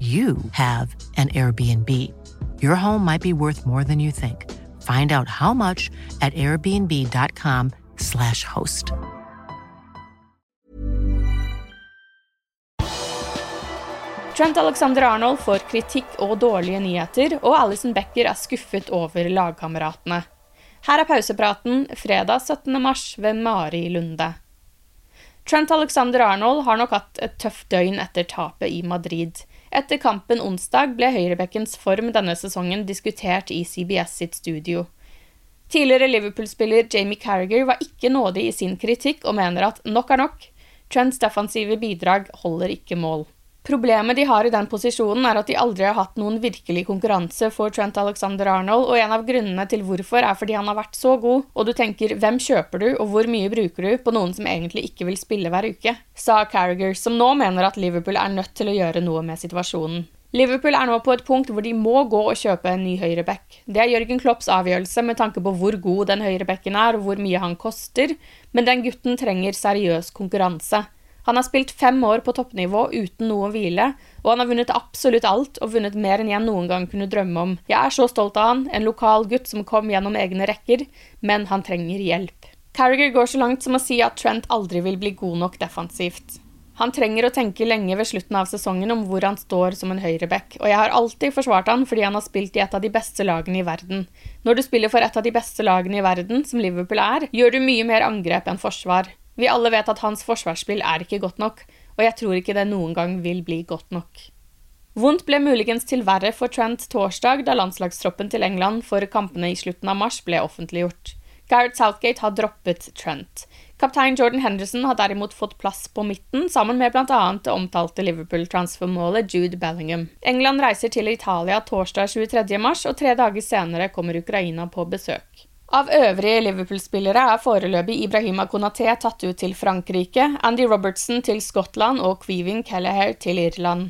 you have an Airbnb. Your home might be worth more than you think. Find out how much at airbnb.com/slash host. Trent Alexander Arnold får kritikk og dårlige nyheter, og Alison Becker er skuffet over lagkameratene. Her er pausepraten fredag 17. mars ved Mari Lunde. Trent Alexander Arnold har nok hatt et tøft døgn etter tapet i Madrid. Etter kampen onsdag ble høyrebekkens form denne sesongen diskutert i CBS sitt studio. Tidligere Liverpool-spiller Jamie Carragher var ikke nådig i sin kritikk og mener at nok er nok. Trents defensive bidrag holder ikke mål. Problemet de har i den posisjonen, er at de aldri har hatt noen virkelig konkurranse for Trent Alexander Arnold, og en av grunnene til hvorfor er fordi han har vært så god, og du tenker hvem kjøper du, og hvor mye bruker du på noen som egentlig ikke vil spille hver uke, sa Carragher, som nå mener at Liverpool er nødt til å gjøre noe med situasjonen. Liverpool er nå på et punkt hvor de må gå og kjøpe en ny høyreback. Det er Jørgen Klopps avgjørelse med tanke på hvor god den høyrebacken er, og hvor mye han koster, men den gutten trenger seriøs konkurranse. Han har spilt fem år på toppnivå uten noe hvile, og han har vunnet absolutt alt og vunnet mer enn jeg noen gang kunne drømme om. Jeg er så stolt av han, en lokal gutt som kom gjennom egne rekker, men han trenger hjelp. Carriger går så langt som å si at Trent aldri vil bli god nok defensivt. Han trenger å tenke lenge ved slutten av sesongen om hvor han står som en høyreback, og jeg har alltid forsvart han fordi han har spilt i et av de beste lagene i verden. Når du spiller for et av de beste lagene i verden, som Liverpool er, gjør du mye mer angrep enn forsvar. Vi alle vet at hans forsvarsspill er ikke godt nok, og jeg tror ikke det noen gang vil bli godt nok. Vondt ble muligens til verre for Trent torsdag, da landslagstroppen til England for kampene i slutten av mars ble offentliggjort. Gareth Southgate har droppet Trent. Kaptein Jordan Henderson har derimot fått plass på midten, sammen med bl.a. det omtalte Liverpool-transfermålet Jude Bellingham. England reiser til Italia torsdag 23. mars, og tre dager senere kommer Ukraina på besøk. Av øvrige Liverpool-spillere er foreløpig Ibrahima Konaté tatt ut til Frankrike, Andy Robertson til Skottland og Queeving Kelleher til Irland.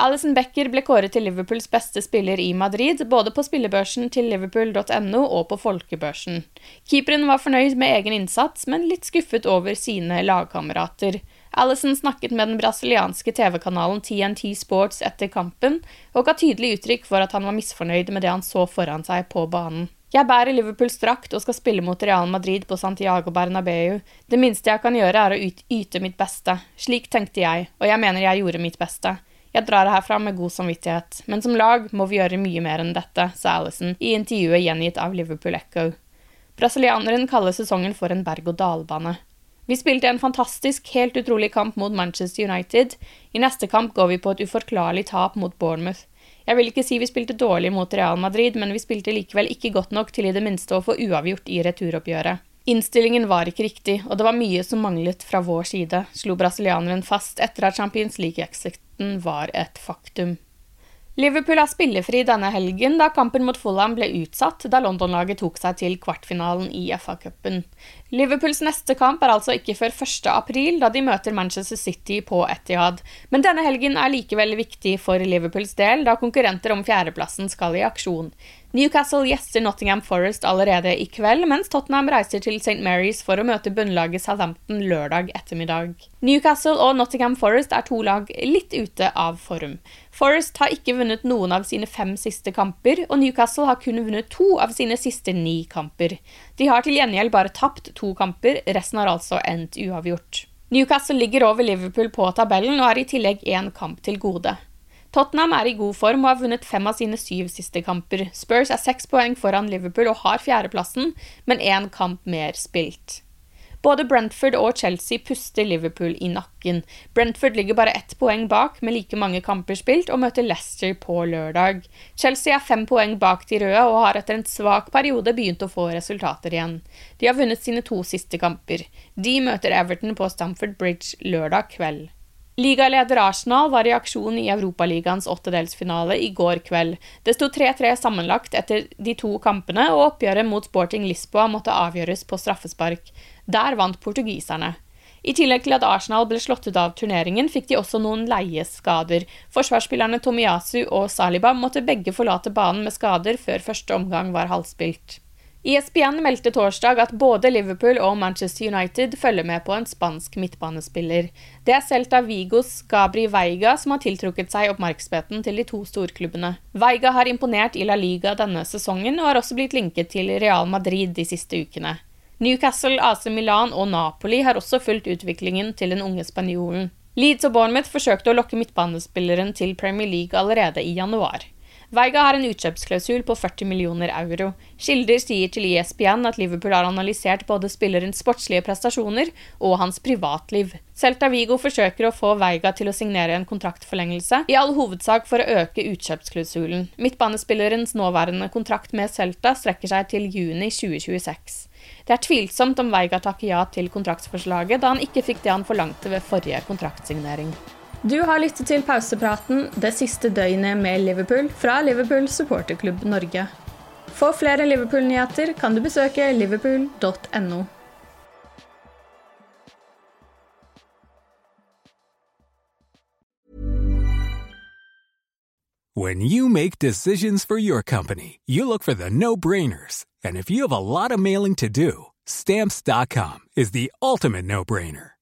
Alison Becker ble kåret til Liverpools beste spiller i Madrid, både på spillebørsen til liverpool.no og på folkebørsen. Keeperen var fornøyd med egen innsats, men litt skuffet over sine lagkamerater. Alison snakket med den brasilianske TV-kanalen TNT Sports etter kampen, og ga tydelig uttrykk for at han var misfornøyd med det han så foran seg på banen. Jeg bærer Liverpools drakt og skal spille mot Real Madrid på Santiago Bernabeu. Det minste jeg kan gjøre, er å yte mitt beste. Slik tenkte jeg, og jeg mener jeg gjorde mitt beste. Jeg drar herfra med god samvittighet, men som lag må vi gjøre mye mer enn dette, sa Alison i intervjuet gjengitt av Liverpool Echo. Brasilianeren kaller sesongen for en berg-og-dal-bane. Vi spilte en fantastisk, helt utrolig kamp mot Manchester United. I neste kamp går vi på et uforklarlig tap mot Bournemouth. Jeg vil ikke si vi spilte dårlig mot Real Madrid, men vi spilte likevel ikke godt nok til i det minste å få uavgjort i returoppgjøret. Innstillingen var ikke riktig, og det var mye som manglet fra vår side, slo brasilianeren fast etter at Champions League-exiten var et faktum. Liverpool har spillefri denne helgen, da kampen mot Fulham ble utsatt da London-laget tok seg til kvartfinalen i FA-cupen. Liverpools neste kamp er altså ikke før 1. april, da de møter Manchester City på Etihad. Men denne helgen er likevel viktig for Liverpools del, da konkurrenter om fjerdeplassen skal i aksjon. Newcastle gjester Nottingham Forest allerede i kveld, mens Tottenham reiser til St. Mary's for å møte bunnlaget Southampton lørdag ettermiddag. Newcastle og Nottingham Forest er to lag litt ute av form. Forest har ikke vunnet noen av sine fem siste kamper, og Newcastle har kun vunnet to av sine siste ni kamper. De har til gjengjeld bare tapt to kamper, resten har altså endt uavgjort. Newcastle ligger over Liverpool på tabellen og har i tillegg én kamp til gode. Tottenham er i god form og har vunnet fem av sine syv siste kamper. Spurs er seks poeng foran Liverpool og har fjerdeplassen, men én kamp mer spilt. Både Brentford og Chelsea puster Liverpool i nakken. Brentford ligger bare ett poeng bak med like mange kamper spilt og møter Leicester på lørdag. Chelsea er fem poeng bak de røde og har etter en svak periode begynt å få resultater igjen. De har vunnet sine to siste kamper. De møter Everton på Stamford Bridge lørdag kveld. Ligaleder Arsenal var i aksjon i Europaligaens åttedelsfinale i går kveld. Det sto 3-3 sammenlagt etter de to kampene, og oppgjøret mot Sporting Lisboa måtte avgjøres på straffespark. Der vant portugiserne. I tillegg til at Arsenal ble slått ut av turneringen, fikk de også noen leieskader. Forsvarsspillerne Tomiyasu og Saliba måtte begge forlate banen med skader før første omgang var halvspilt. ESPN meldte torsdag at både Liverpool og Manchester United følger med på en spansk midtbanespiller. Det er Celta Vigos Gabri Veiga som har tiltrukket seg oppmerksomheten til de to storklubbene. Veiga har imponert i La Liga denne sesongen, og har også blitt linket til Real Madrid de siste ukene. Newcastle, AC Milan og Napoli har også fulgt utviklingen til den unge spanjolen. Leeds og Bournemouth forsøkte å lokke midtbanespilleren til Premier League allerede i januar. Veiga har en utkjøpsklausul på 40 millioner euro. Kilder sier til ESPN at Liverpool har analysert både spillerens sportslige prestasjoner og hans privatliv. Celta Vigo forsøker å få Veiga til å signere en kontraktforlengelse, i all hovedsak for å øke utkjøpsklausulen. Midtbanespillerens nåværende kontrakt med Celta strekker seg til juni 2026. Det er tvilsomt om Veiga takker ja til kontraktsforslaget, da han ikke fikk det han forlangte ved forrige kontraktsignering. Du har lyttet til pausepraten det siste døgnet med Liverpool fra Liverpool supporterklubb Norge. For flere Liverpool-nyheter kan du besøke liverpool.no. When you make decisions for your company, you look for the no-brainers. And if you have a lot of mailing to do, stamps.com is the ultimate no-brainer.